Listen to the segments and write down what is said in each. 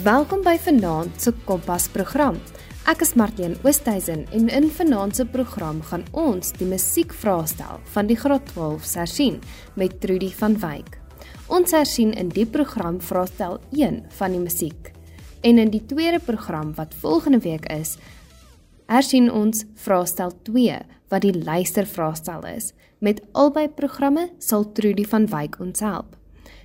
Welkom by Vanaand se Kompas program. Ek is Martien Oosthuizen en in Vanaand se program gaan ons die musiek vraestel van die Graad 12 hersien met Trudy van Wyk. Ons hersien in die program vraestel 1 van die musiek. En in die tweede program wat volgende week is, hersien ons vraestel 2 wat die luistervraestel is. Met albei programme sal Trudy van Wyk ons help.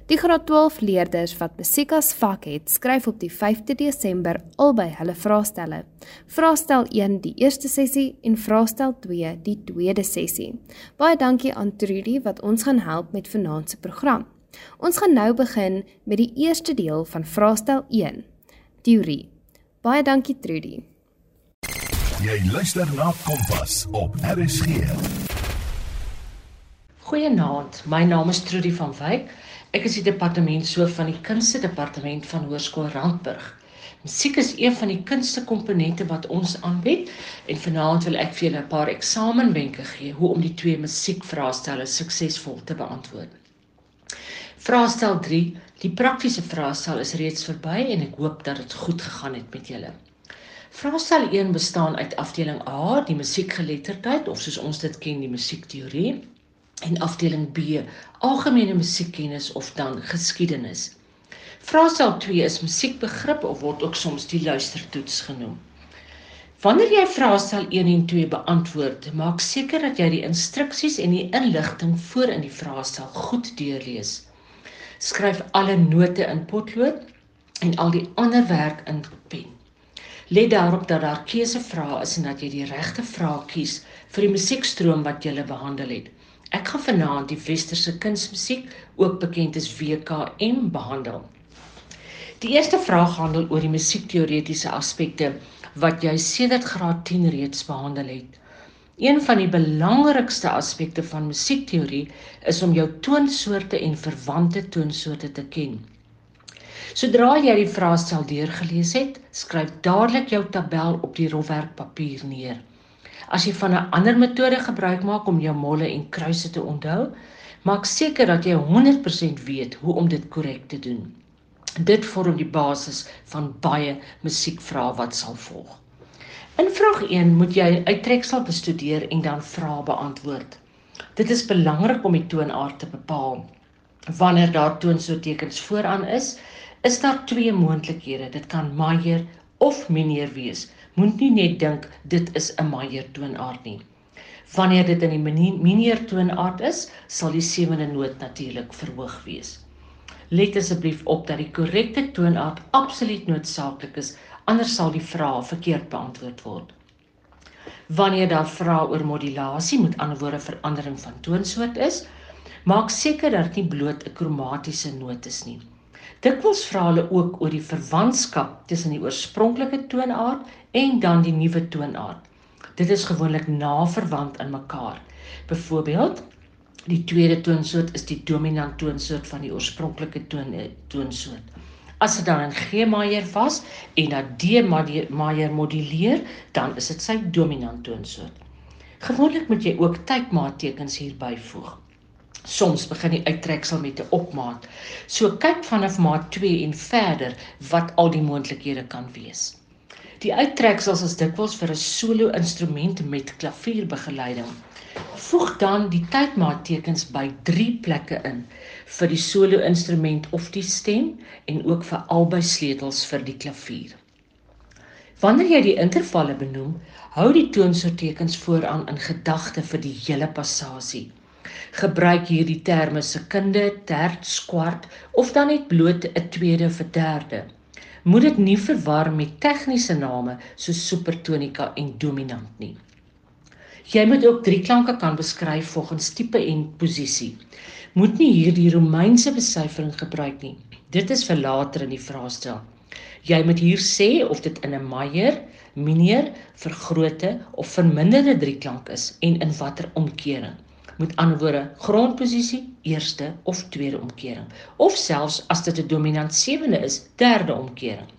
Die graad 12 leerders wat musiek as vak het, skryf op die 5de Desember albei hulle vraestelle. Vraestel 1 die eerste sessie en vraestel 2 die tweede sessie. Baie dankie aan Trudy wat ons gaan help met vanaand se program. Ons gaan nou begin met die eerste deel van vraestel 1. Teorie. Baie dankie Trudy. Jy luister na Kompas op RSG. Goeienaand, my naam is Trudy van Wyk. Ek is die departementshoof van die kunste departement van Hoërskool Randburg. Musiek is een van die kunste komponente wat ons aanbied en vanaand wil ek vir julle 'n paar eksamenwenke gee hoe om die twee musiekvraestelle suksesvol te beantwoord. Vraestel 3, die praktiese vraestel is reeds verby en ek hoop dat dit goed gegaan het met julle. Vraestel 1 bestaan uit afdeling A, die musiekgeletterdheid of soos ons dit ken, die musiekteorie en afdeling B algemene musiekkennis of dan geskiedenis. Vraestel 2 is musiekbegrip of word ook soms die luistertoets genoem. Wanneer jy vraestel 1 en 2 beantwoord, maak seker dat jy die instruksies en die inligting voor in die vraestel goed deurlees. Skryf alle note in potlood en al die ander werk in pen. Let daarop dat daar keusevrae is en dat jy die regte vraag kies vir die musiekstroom wat jy behandel het. Ek gaan vanaand die westerse kunsmusiek, ook bekend as WKM, behandel. Die eerste vraag handel oor die musiekteoretiese aspekte wat jy sedert graad 10 reeds behandel het. Een van die belangrikste aspekte van musiekteorie is om jou toonsoorte en verwante toonsoorte te ken. Sodra jy die vraestel deurgelees het, skryf dadelik jou tabel op die rofwerkpapier neer. As jy van 'n ander metode gebruik maak om jou molle en kruise te onthou, maak seker dat jy 100% weet hoe om dit korrek te doen. Dit vorm die basis van baie musiekvrae wat sal volg. In vraag 1 moet jy uittreksel bestudeer en dan vrae beantwoord. Dit is belangrik om die toonaard te bepaal. Wanneer daar toonsoortekens vooraan is, is daar twee moontlikhede. Dit kan majeur of mineur wees moet nie net dink dit is 'n majeur toonaard nie. Wanneer dit in die mineur toonaard is, sal die sewende noot natuurlik verhoog wees. Let asseblief op dat die korrekte toonaard absoluut noodsaaklik is, anders sal die vraag verkeerd beantwoord word. Wanneer daar vrae oor modulasie met ander woorde verandering van toonsoort is, maak seker dat dit nie bloot 'n kromatiese noot is nie. Dikwels vra hulle ook oor die verwantskap tussen die oorspronklike toonaard en dan die nuwe toonaard. Dit is gewoonlik naverwant aan mekaar. Byvoorbeeld, die tweede toonsoort is die dominant toonsoort van die oorspronklike toon toonsoort. As dit dan in G majeur was en na D majeur moduleer, dan is dit sy dominant toonsoort. Gewoonlik moet jy ook tydmaattekens hier byvoeg. Soms begin die uittreksel met 'n opmaat. So kyk vanaf maat 2 en verder wat al die moontlikhede kan wees. Die uittreksels is dikwels vir 'n solo instrument met klavierbegeleiding. Voeg dan die tydmaattekens by 3 plekke in vir die solo instrument of die stem en ook vir albei sleutels vir die klavier. Wanneer jy die intervalle benoem, hou die toonsoortekens vooraan in gedagte vir die hele passasie gebruik hierdie terme sekunde, terts, kwart of dan net bloot 'n tweede 'n derde. Moet dit nie verwar met tegniese name soos supertonika en dominant nie. Jy moet ook drie klanke kan beskryf volgens tipe en posisie. Moet nie hierdie Romeinse besyfering gebruik nie. Dit is vir later in die vraestel. Jy moet hier sê of dit in 'n majeur, mineur, vergrote of verminderde drieklank is en in watter omkering met ander woorde grondposisie eerste of tweede omkering of selfs as dit 'n dominant sewende is derde omkering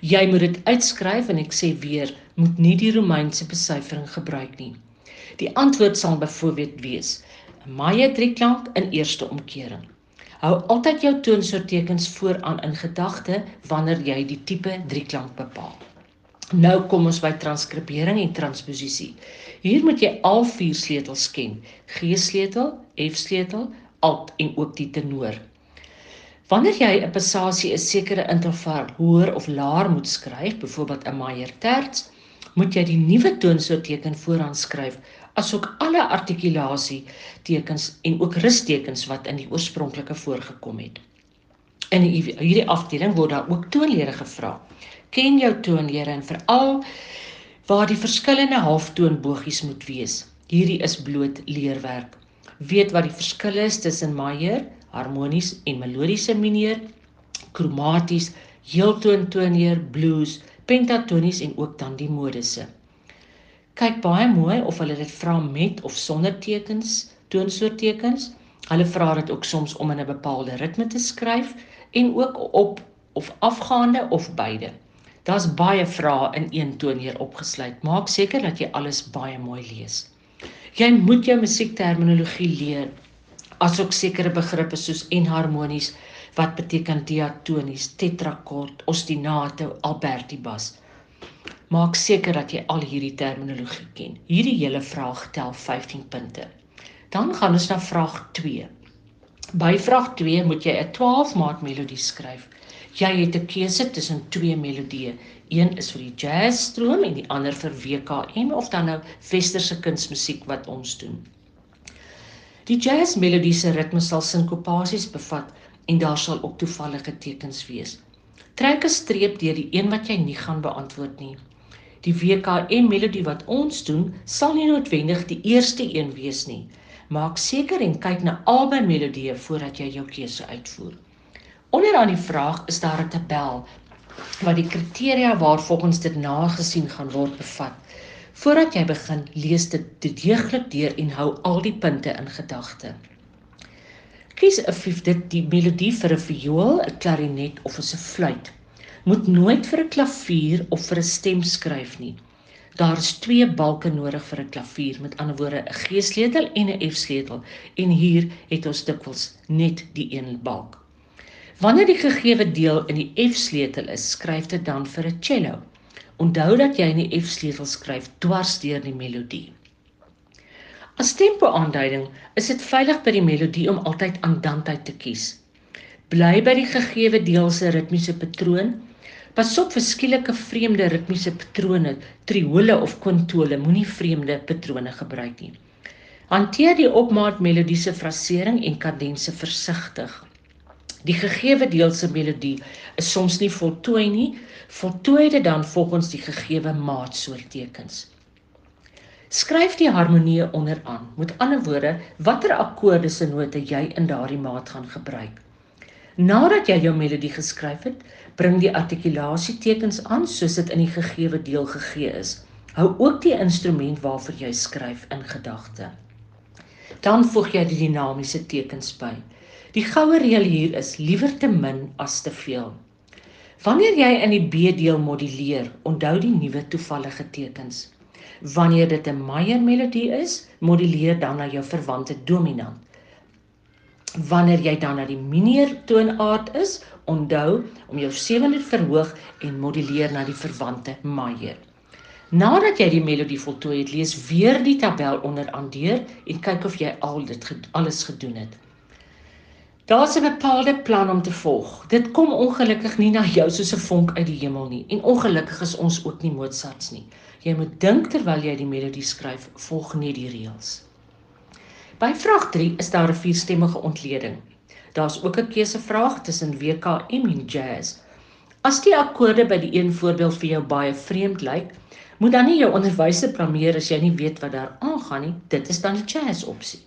jy moet dit uitskryf en ek sê weer moet nie die romeinse besyfering gebruik nie die antwoord sal byvoorbeeld wees majeur drieklank in eerste omkering Hou altyd jou toonsoorttekens vooraan in gedagte wanneer jy die tipe drieklank bepaal. Nou kom ons by transkribering en transposisie. Hier moet jy al vier sleutels ken: G-sleutel, F-sleutel, alt en ook die tenor. Wanneer jy 'n passasie 'n sekere interval hoër of laer moet skryf, byvoorbeeld 'n majeur terts, moet jy die nuwe toonsoortteken vooraan skryf asook alle artikulasie tekens en ook rustekens wat in die oorspronklike voorgekom het. In hierdie afdeling word daar ook toonlere gevra. Ken jou toonlere en veral waar die verskillende halftoonbogies moet wees. Hierdie is bloot leerwerk. Weet wat die verskil is tussen majeur, harmonies en melodiese mineur, kromaties, heeltoon toonleer, blues, pentatonies en ook dan die modusse kyk baie mooi of hulle dit vra met of sonder tekens, toonsoorttekens. Hulle vra dit ook soms om in 'n bepaalde ritme te skryf en ook op of afgaande of beide. Daar's baie vrae in een toon hier opgesluit. Maak seker dat jy alles baie mooi lees. Jy moet jou musiekterminologie leer, asook sekere begrippe soos enharmonies wat beteken diatonies, tetrakord, ostinato, alberti bas. Maak seker dat jy al hierdie terminologie ken. Hierdie hele vraag tel 15 punte. Dan gaan ons na vraag 2. By vraag 2 moet jy 'n 12 maat melodie skryf. Jy het 'n keuse tussen twee melodieë. Een is vir die jazz stroom en die ander vir WKM of dan nou westerse kunsmusiek wat ons doen. Die jazz melodie se ritme sal sinkopasies bevat en daar sal ook toevallige tekens wees. Trek 'n streep deur die een wat jy nie gaan beantwoord nie. Die WKM melodie wat ons doen, sal nie noodwendig die eerste een wees nie. Maak seker en kyk na albei melodieë voordat jy jou keuse uitvoer. Onderaan die vraag is daar 'n tabel wat die kriteria waarvolgens dit nagesien gaan word bevat. Voordat jy begin, lees dit deeglik deur en hou al die punte in gedagte. Kies 'n vyfde die melodie vir 'n viool, 'n klarinet of 'n fluit moet nooit vir 'n klavier of vir 'n stem skryf nie. Daar is twee balke nodig vir 'n klavier, met ander woorde 'n G-sleutel en 'n F-sleutel, en hier het ons dikwels net die een balk. Wanneer die gegeewe deel in die F-sleutel is, skryf dit dan vir 'n cello. Onthou dat jy in die F-sleutel skryf dwars deur die melodie. As tempo-aanduiding is dit veilig by die melodie om altyd andantheid te kies. Bly by die gegeewe deel se ritmiese patroon Pas op vir skielike vreemde ritmiese patrone, triole of kwintole, moenie vreemde patrone gebruik nie. Hanteer die opmaat melodiese frasering en kadense versigtig. Die gegeewe deel se melodie is soms nie voltooi nie, voltooi dit dan volgens die gegewe maatsoorttekens. Skryf die harmonie onderaan. Met ander woorde, watter akkoorde se note jy in daardie maat gaan gebruik. Nadat jy jou melodie geskryf het, bring die artikulasie tekens aan soos dit in die gegeewe deel gegee is. Hou ook die instrument waarvoor jy skryf in gedagte. Dan voeg jy die dinamiese tekens by. Die goue reël hier is liewer te min as te veel. Wanneer jy in die B-deel moduleer, onthou die nuwe toevallige tekens. Wanneer dit 'n majeur melodie is, moduleer dan na jou verwante dominant. Wanneer jy dan na die mineur toonaard is, onthou om jou sewende verhoog en moduleer na die verwante majeur. Nadat jy die melodie voltooi het, lees weer die tabel onderaan deur en kyk of jy al dit alles gedoen het. Daar's 'n bepaalde plan om te volg. Dit kom ongelukkig nie na jou soos 'n vonk uit die hemel nie en ongelukkig is ons ook nie Mozarts nie. Jy moet dink terwyl jy die melodie skryf, volg net die reëls. By vraag 3 is daar 'n vierstemmige ontleding. Daar's ook 'n keusevraag tussen WKM en jazz. As die akkoorde by die een voorbeeld vir jou baie vreemd lyk, moet dan nie jou onderwyser blameer as jy nie weet wat daar aangaan nie. Dit is dan die jazz opsie.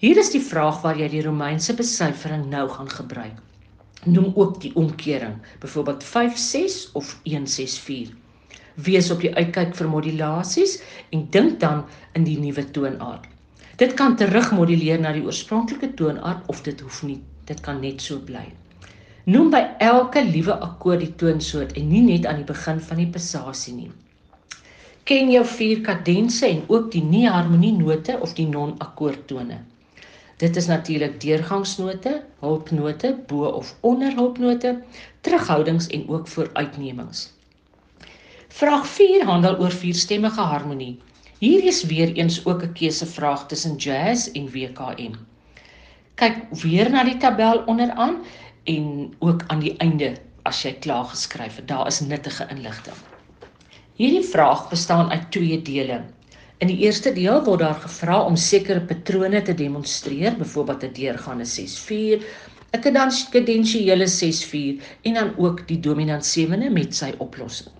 Hier is die vraag waar jy die Romeinse besyfering nou gaan gebruik. Noem ook die omkering, byvoorbeeld 5/6 of 1/6/4. Wees op die uitkyk vir modulasies en dink dan in die nuwe toonaard. Dit kan terugmoduleer na die oorspronklike toonaard of dit hoef nie. Dit kan net so bly. Noem by elke liewe akkoord die toonsoort en nie net aan die begin van die passasie nie. Ken jou vier kadense en ook die nie harmonie note of die non-akkoordtone. Dit is natuurlik deurgangsnote, hulpnote, bo of onder hulpnote, terughoudings en ook vooruitnemings. Vraag 4 handel oor vierstemmige harmonie. Hier is weer eens ook 'n keusevraag tussen jazz en WKM. Kyk weer na die tabel onderaan en ook aan die einde as jy klaar geskryf het. Daar is nuttige inligting. Hierdie vraag bestaan uit twee dele. In die eerste deel word daar gevra om sekere patrone te demonstreer, byvoorbeeld 'n deurgaande 6-4, 'n kadensiële 6-4 en dan ook die dominant sewende met sy oplossing.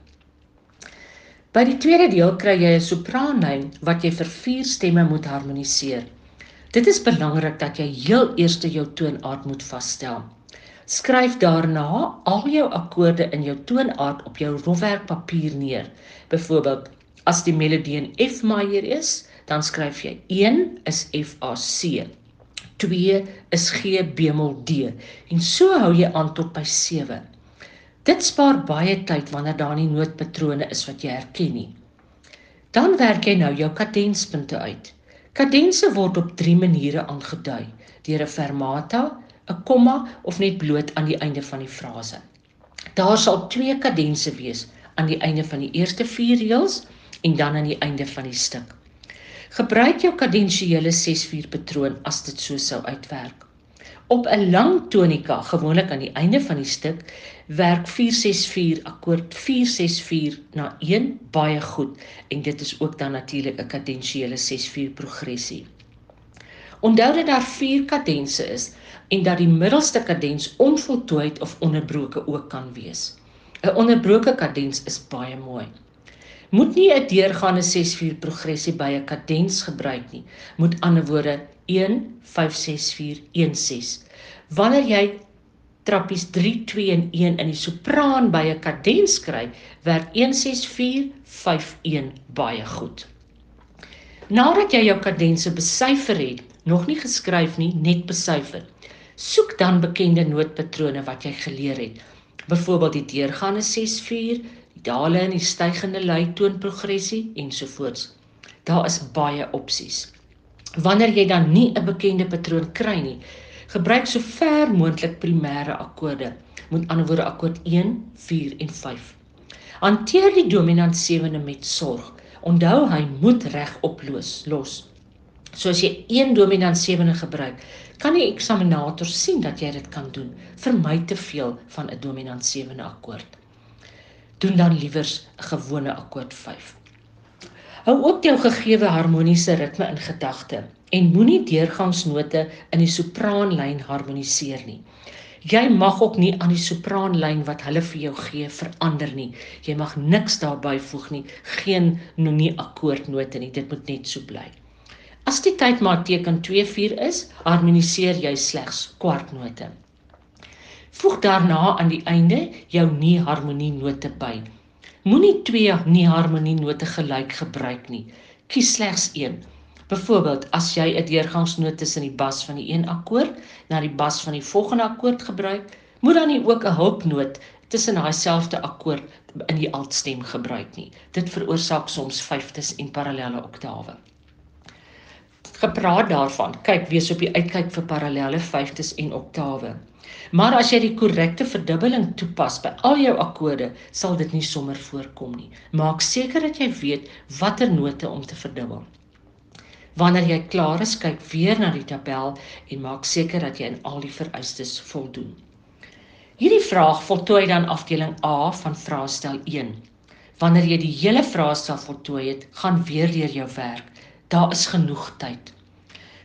By die tweede deel kry jy 'n sopraanlyn wat jy vir vier stemme moet harmoniseer. Dit is belangrik dat jy heel eers jou toonaard moet vasstel. Skryf daarna al jou akkoorde in jou toonaard op jou rofwerk papier neer. Byvoorbeeld, as die melodie in F majeur is, dan skryf jy 1 is F A C. 2 is G bemol D en so hou jy aan tot by 7. Dit spaar baie tyd wanneer daar nie nootpatrone is wat jy herken nie. Dan werk jy nou jou kadenspunte uit. Kadense word op 3 maniere aangedui: deur 'n fermata, 'n komma of net bloot aan die einde van die frase. Daar sal twee kadense wees aan die einde van die eerste 4 reëls en dan aan die einde van die stuk. Gebruik jou kadensiële 6/4 patroon as dit so sou uitwerk. Op 'n lang tonika, gewoonlik aan die einde van die stuk, werk 4/6/4 akkoord 4/6/4 na 1 baie goed en dit is ook dan natuurlik 'n kadensiële 6/4 progressie. Onthou dat daar 4 kadense is en dat die middelste kadens onvoltooid of onderbroke ook kan wees. 'n Onderbroke kadens is baie mooi. Moet nie 'n deurgaande 6/4 progressie by 'n kadens gebruik nie. Moet ander woorde 1 5 6 4 1 6. Wanneer jy trappies 3 2 en 1 in die sopraan by 'n kadens kry, werk 1 6 4 5 1 baie goed. Nadat jy jou kadense besyfer het, nog nie geskryf nie, net besyfer. Soek dan bekende nootpatrone wat jy geleer het. Byvoorbeeld die deurgaande 6/4, die dale en die stygende luitoonprogressie ensovoorts. Daar is baie opsies. Wanneer jy dan nie 'n bekende patroon kry nie, gebruik so ver moontlik primêre akkoorde. Met ander woorde akkoord 1, 4 en 5. Hanteer die dominant sewende met sorg. Onthou hy moet reg oplos los. So as jy een dominant sewende gebruik, kan die eksaminator sien dat jy dit kan doen. Vermy te veel van 'n dominant sewende akkoord. Doen dan liewers 'n gewone akkoord 5. Hou ook jou gegeewe harmoniese ritme in gedagte en moenie deurgangsnote in die sopraanlyn harmoniseer nie. Jy mag ook nie aan die sopraanlyn wat hulle vir jou gee verander nie. Jy mag niks daarby voeg nie. Geen nie akkoordnote nie. Dit moet net so bly. As die tydmaat teken 24 is, harmoniseer jy slegs kwartnote. Voeg daarna aan die einde jou nie harmonie note by. Moenie twee nie harmonie note gelyk gebruik nie. Kies slegs een. Byvoorbeeld, as jy 'n deurgangsnoot tussen die bas van die een akkoord na die bas van die volgende akkoord gebruik, moet dan nie ook 'n hulpnoot tussen daai selfde akkoord in die altstem gebruik nie. Dit veroorsaak soms vyftes en parallelle oktawe gepraat daarvan. Kyk, wees op die uitkyk vir parallelle vyfdes en oktawe. Maar as jy die korrekte verdubbeling toepas by al jou akkoorde, sal dit nie sommer voorkom nie. Maak seker dat jy weet watter note om te verdubbel. Wanneer jy klaar is, kyk weer na die tabel en maak seker dat jy aan al die vereistes voldoen. Hierdie vraag voltooi dan afdeling A van vraestel 1. Wanneer jy die hele vraestel voltooi het, gaan weer deur jou werk. Daar is genoeg tyd.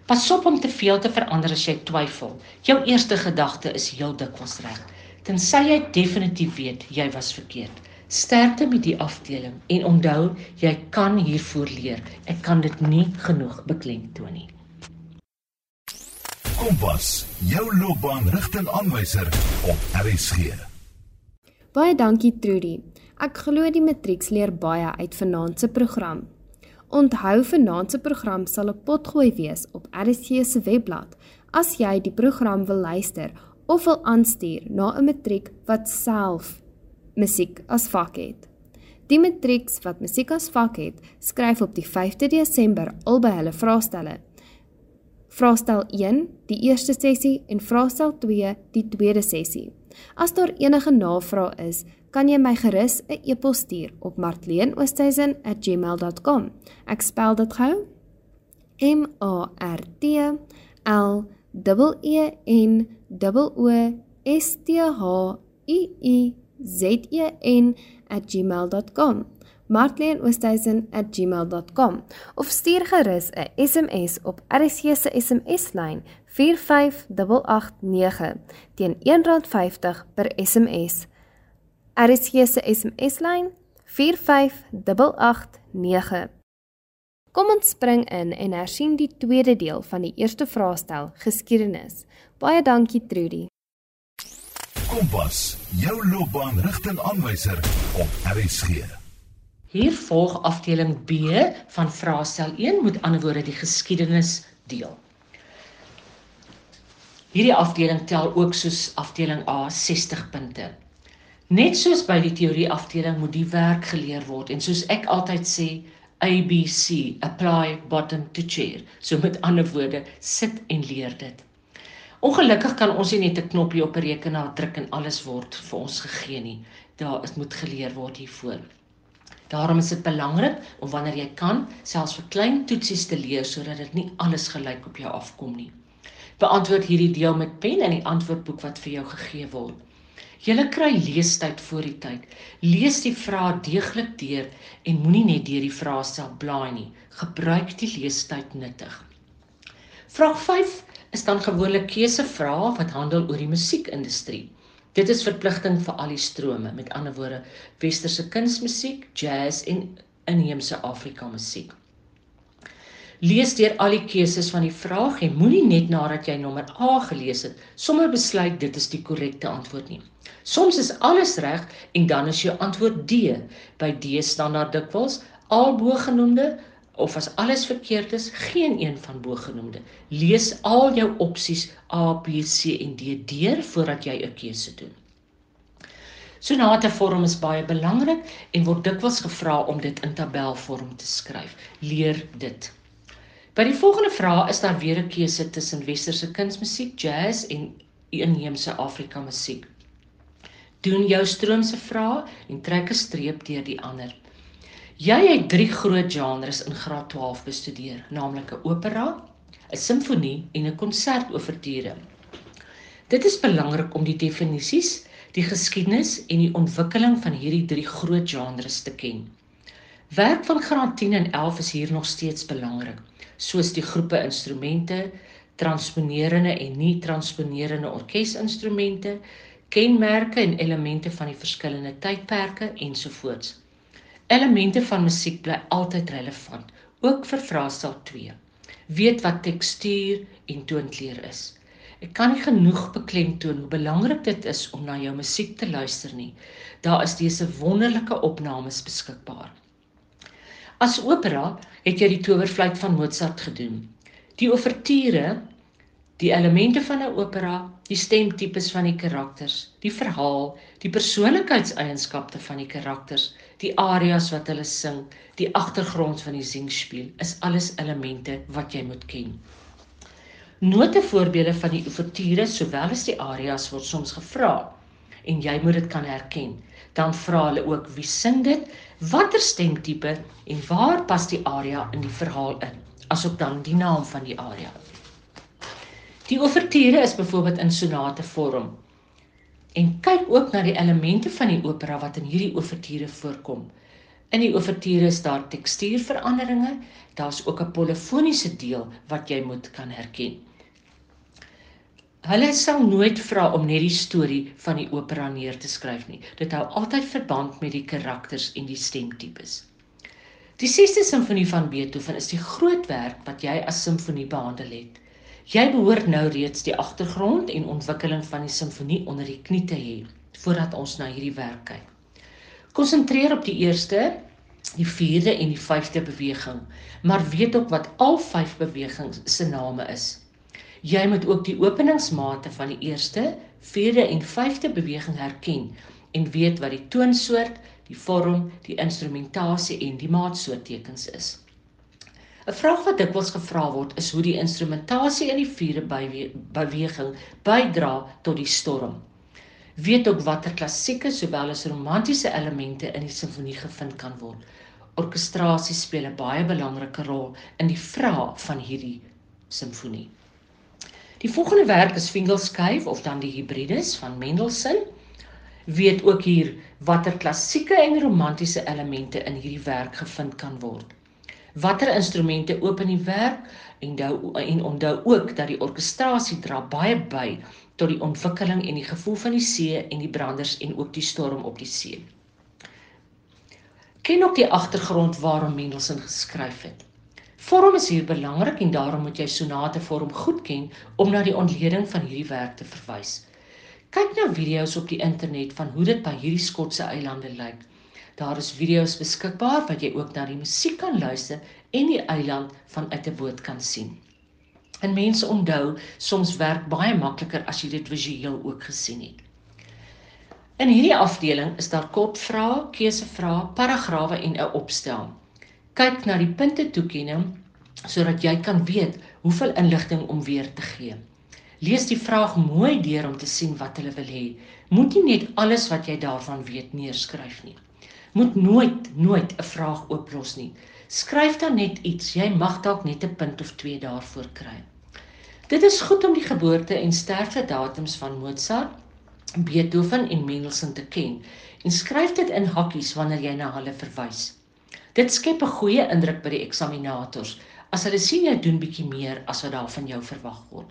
Pas op om te veel te verander as jy twyfel. Jou eerste gedagte is heel dikwels reg, tensy jy definitief weet jy was verkeerd. Sterkte met die afdeling en onthou, jy kan hiervoor leer. Ek kan dit nie genoeg beklemtoon nie. Kompas, jou loopbaanrigtingaanwyser op RSG. Baie dankie Trudy. Ek glo die matrieks leer baie uit vanaand se program. Onthou vanaand se program sal op potgooi wees op RSG se webblad as jy die program wil luister of wil aanstuur na 'n matriek wat self musiek as vak het. Die matrieks wat musiek as vak het, skryf op die 5de Desember al by hulle vraestelle Vraestel 1 die eerste sessie en vraestel 2 die tweede sessie. As daar enige navrae is, kan jy my gerus 'n e-pos stuur op martleenoosthuizen@gmail.com. Ek spel dit gou. M A R T L E N O S T H U I Z E N@gmail.com martleenoosthuizen@gmail.com of stuur gerus 'n SMS op RCS se SMS-lyn 45889 teen R1.50 per SMS. RCS se SMS-lyn 45889. Kom ons spring in en hersien die tweede deel van die eerste vraestel, geskiedenis. Baie dankie Trudy. Kompas, jou loopbaanrigtingaanwyser op RSG. Hier volg afdeling B van vraestel 1 met ander woorde die geskiedenis deel. Hierdie afdeling tel ook soos afdeling A 60 punte. Net soos by die teorie afdeling moet die werk geleer word en soos ek altyd sê ABC apply bottom to chair. So met ander woorde sit en leer dit. Ongelukkig kan ons nie net 'n knoppie op 'n rekenaar druk en alles word vir ons gegee nie. Daar is moet geleer word hiervoor. Daarom is dit belangrik om wanneer jy kan, selfs vir klein toetsies te leer sodat dit nie alles gelyk op jou afkom nie. Beantwoord hierdie deel met pen in die antwoordboek wat vir jou gegee word. Julle kry leestyd voor die tyd. Lees die vrae deeglik deur en moenie net deur die vraestel blaai nie. Gebruik die leestyd nuttig. Vraag 5 is dan gewoonlik keusevrae wat handel oor die musiekindustrie. Dit is verpligting vir al die strome, met ander woorde, westerse kunsmusiek, jazz en inheemse Afrika musiek. Lees deur al die keuses van die vraag en moenie net nadat jy nommer A gelees het, sommer besluit dit is die korrekte antwoord nie. Soms is alles reg en dan is jou antwoord D. By D staan daar dikwels al bogenoemde of as alles verkeerd is, geen een van bogenoemde. Lees al jou opsies A, B, C en D deur voordat jy 'n keuse doen. Sonate vorm is baie belangrik en word dikwels gevra om dit in tabelvorm te skryf. Leer dit. By die volgende vraag is daar weer 'n keuse tussen westerse kunsmusiek, jazz en inheemse Afrika musiek. Doen jou stroomse vrae en trek 'n streep deur die ander. Jy het drie groot genres in graad 12 bestudeer, naamlik 'n opera, 'n simfonie en 'n konsertoverture. Dit is belangrik om die definisies, die geskiedenis en die ontwikkeling van hierdie drie groot genres te ken. Werk van graad 10 en 11 is hier nog steeds belangrik, soos die groepe instrumente, transponerende en nie transponerende orkesinstrumente, kenmerke en elemente van die verskillende tydperke ensovoorts. Elemente van musiek bly altyd relevant, ook vir vraestel 2. Weet wat tekstuur en toonkleur is. Ek kan nie genoeg beklemtoon hoe belangrik dit is om na jou musiek te luister nie. Daar is dese wonderlike opnames beskikbaar. As opera het jy die Towerfluit van Mozart gedoen. Die ouverture die elemente van 'n opera, die stemtipes van die karakters, die verhaal, die persoonlikheidseienskappe van die karakters, die arias wat hulle sing, die agtergrond van die singspeel, is alles elemente wat jy moet ken. Notevoorbeelde van die ouverture sowel as die arias word soms gevra en jy moet dit kan herken. Dan vra hulle ook wie sing dit, watter stemtipe en waar pas die aria in die verhaal in, asook dan die naam van die aria. Die ouverture is byvoorbeeld in sonate vorm. En kyk ook na die elemente van die opera wat in hierdie ouverture voorkom. In die ouverture is daar tekstuurveranderinge, daar's ook 'n polifoniese deel wat jy moet kan herken. Hulle sal nooit vra om net die storie van die opera neer te skryf nie. Dit hou altyd verband met die karakters en die stemtipes. Die 6ste simfonie van Beethoven is die groot werk wat jy as simfonie behandel het. Jy behoort nou reeds die agtergrond en ontwikkeling van die simfonie onder die knie te hê voordat ons na hierdie werk kyk. Konsentreer op die eerste, die vierde en die vyfde beweging, maar weet ook wat al vyf bewegings se name is. Jy moet ook die openingsmate van die eerste, vierde en vyfde beweging herken en weet wat die toonsoort, die vorm, die instrumentasie en die maatsoorttekens is. 'n Vraag wat dikwels gevra word is hoe die instrumentasie in die vierde beweging bydra tot die storm. Weet ook watter klassieke sowel as romantiese elemente in die simfonie gevind kan word. Orkestrasie speel 'n baie belangrike rol in die vraag van hierdie simfonie. Die volgende werk is Fingalskyf of dan die Hybrides van Mendelssohn. Weet ook hier watter klassieke en romantiese elemente in hierdie werk gevind kan word watter instrumente oop in die werk en onthou en onthou ook dat die orkestrasie dra baie by tot die ontwikkeling en die gevoel van die see en die branders en ook die storm op die see. Ken ook die agtergrond waarom Mendelssohn geskryf het. Vorm is hier belangrik en daarom moet jy sonate vorm goed ken om na die ontleding van hierdie werk te verwys. Kyk na video's op die internet van hoe dit by hierdie Skotse eilande lyk. Daar is video's beskikbaar wat jy ook na die musiek kan luister en die eiland vanuit 'n boot kan sien. En mense onthou, soms werk baie makliker as jy dit visueel ook gesien het. In hierdie afdeling is daar kort vrae, keusevrae, paragrawe en 'n opstel. Kyk na die punte toekenning sodat jy kan weet hoeveel inligting om weer te gee. Lees die vraag mooi deur om te sien wat hulle wil hê. Moet nie net alles wat jy daarvan weet neerskryf nie moet nooit nooit 'n vraag ooplos nie. Skryf dan net iets. Jy mag dalk net 'n punt of 2 daarvoor kry. Dit is goed om die geboorte en sterftedatums van Mozart, Beethoven en Mendelssohn te ken en skryf dit in hakkies wanneer jy na hulle verwys. Dit skep 'n goeie indruk by die eksaminators as hulle sien jy doen bietjie meer as wat daar van jou verwag word.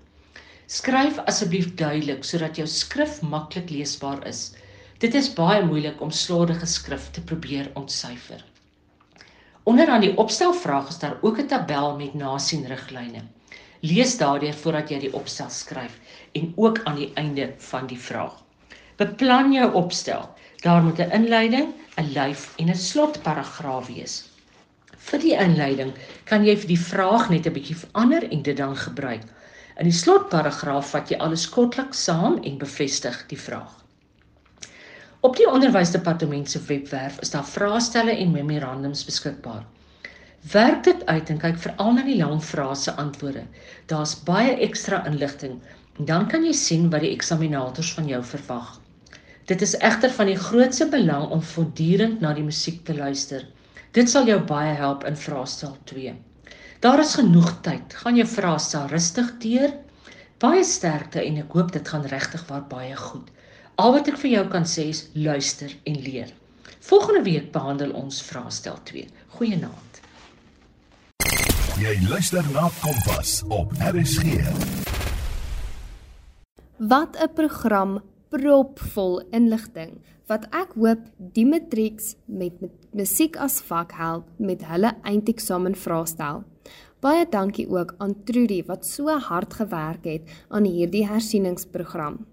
Skryf asseblief duidelik sodat jou skrif maklik leesbaar is. Dit is baie moeilik om slordige skrif te probeer ontsyfer. Onderaan die opstelvraag is daar ook 'n tabel met nasienriglyne. Lees daardeur voordat jy die opstel skryf en ook aan die einde van die vraag. Beplan jou opstel. Daar moet 'n inleiding, 'n lyf en 'n slotparagraaf wees. Vir die inleiding kan jy vir die vraag net 'n bietjie verander en dit dan gebruik. In die slotparagraaf vat jy alles kortliks saam en bevestig die vraag. Op die onderwysdepartement se webwerf is daar vraestelle en memorandums beskikbaar. Werk dit uit en kyk veral na die lang vrae se antwoorde. Daar's baie ekstra inligting en dan kan jy sien wat die eksaminators van jou verwag. Dit is egter van die grootste belang om voortdurend na die musiek te luister. Dit sal jou baie help in vraestel 2. Daar is genoeg tyd. Gaan jou vraestel rustig deur. Baie sterkte en ek hoop dit gaan regtig waar baie goed. Al wat ek vir jou kan sê is luister en leer. Volgende week behandel ons vraestel 2. Goeienaand. Jy luister na Kompas op RSG. Wat 'n program propvol inligting wat ek hoop die matrieks met, met musiek as vak help met hulle eindeksamen vraestel. Baie dankie ook aan Trudy wat so hard gewerk het aan hierdie hersieningsprogram.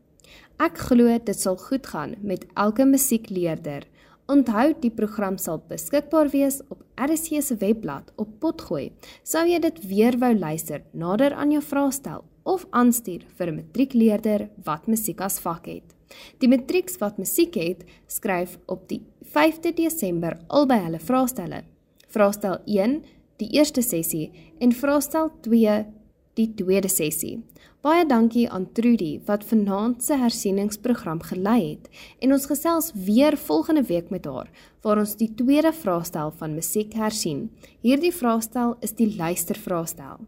Ek glo dit sal goed gaan met elke musiekleerder. Onthou die program sal beskikbaar wees op RSC se webblad op Potgooi. Sou jy dit weer wou luister nader aan jou vraestel of aanstuur vir 'n matriekleerder wat musiek as vak het. Die matrieks wat musiek het, skryf op die 5de Desember albei hulle vraestelle. Vraestel 1 die eerste sessie en vraestel 2 die tweede sessie. Baie dankie aan Trudy wat vanaand se hersieningsprogram gelei het en ons gesels weer volgende week met haar waar ons die tweede vraestel van musiek hersien. Hierdie vraestel is die luistervraestel.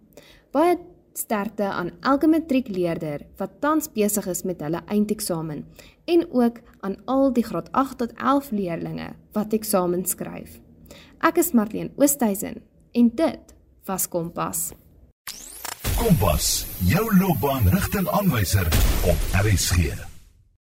Baie sterkte aan elke matriekleerder wat tans besig is met hulle eindeksamen en ook aan al die graad 8 tot 11 leerders wat eksamen skryf. Ek is Marlene Oosthuizen en dit was Kompas. Kompas, jou loopbaan rigtingaanwyser op RSG.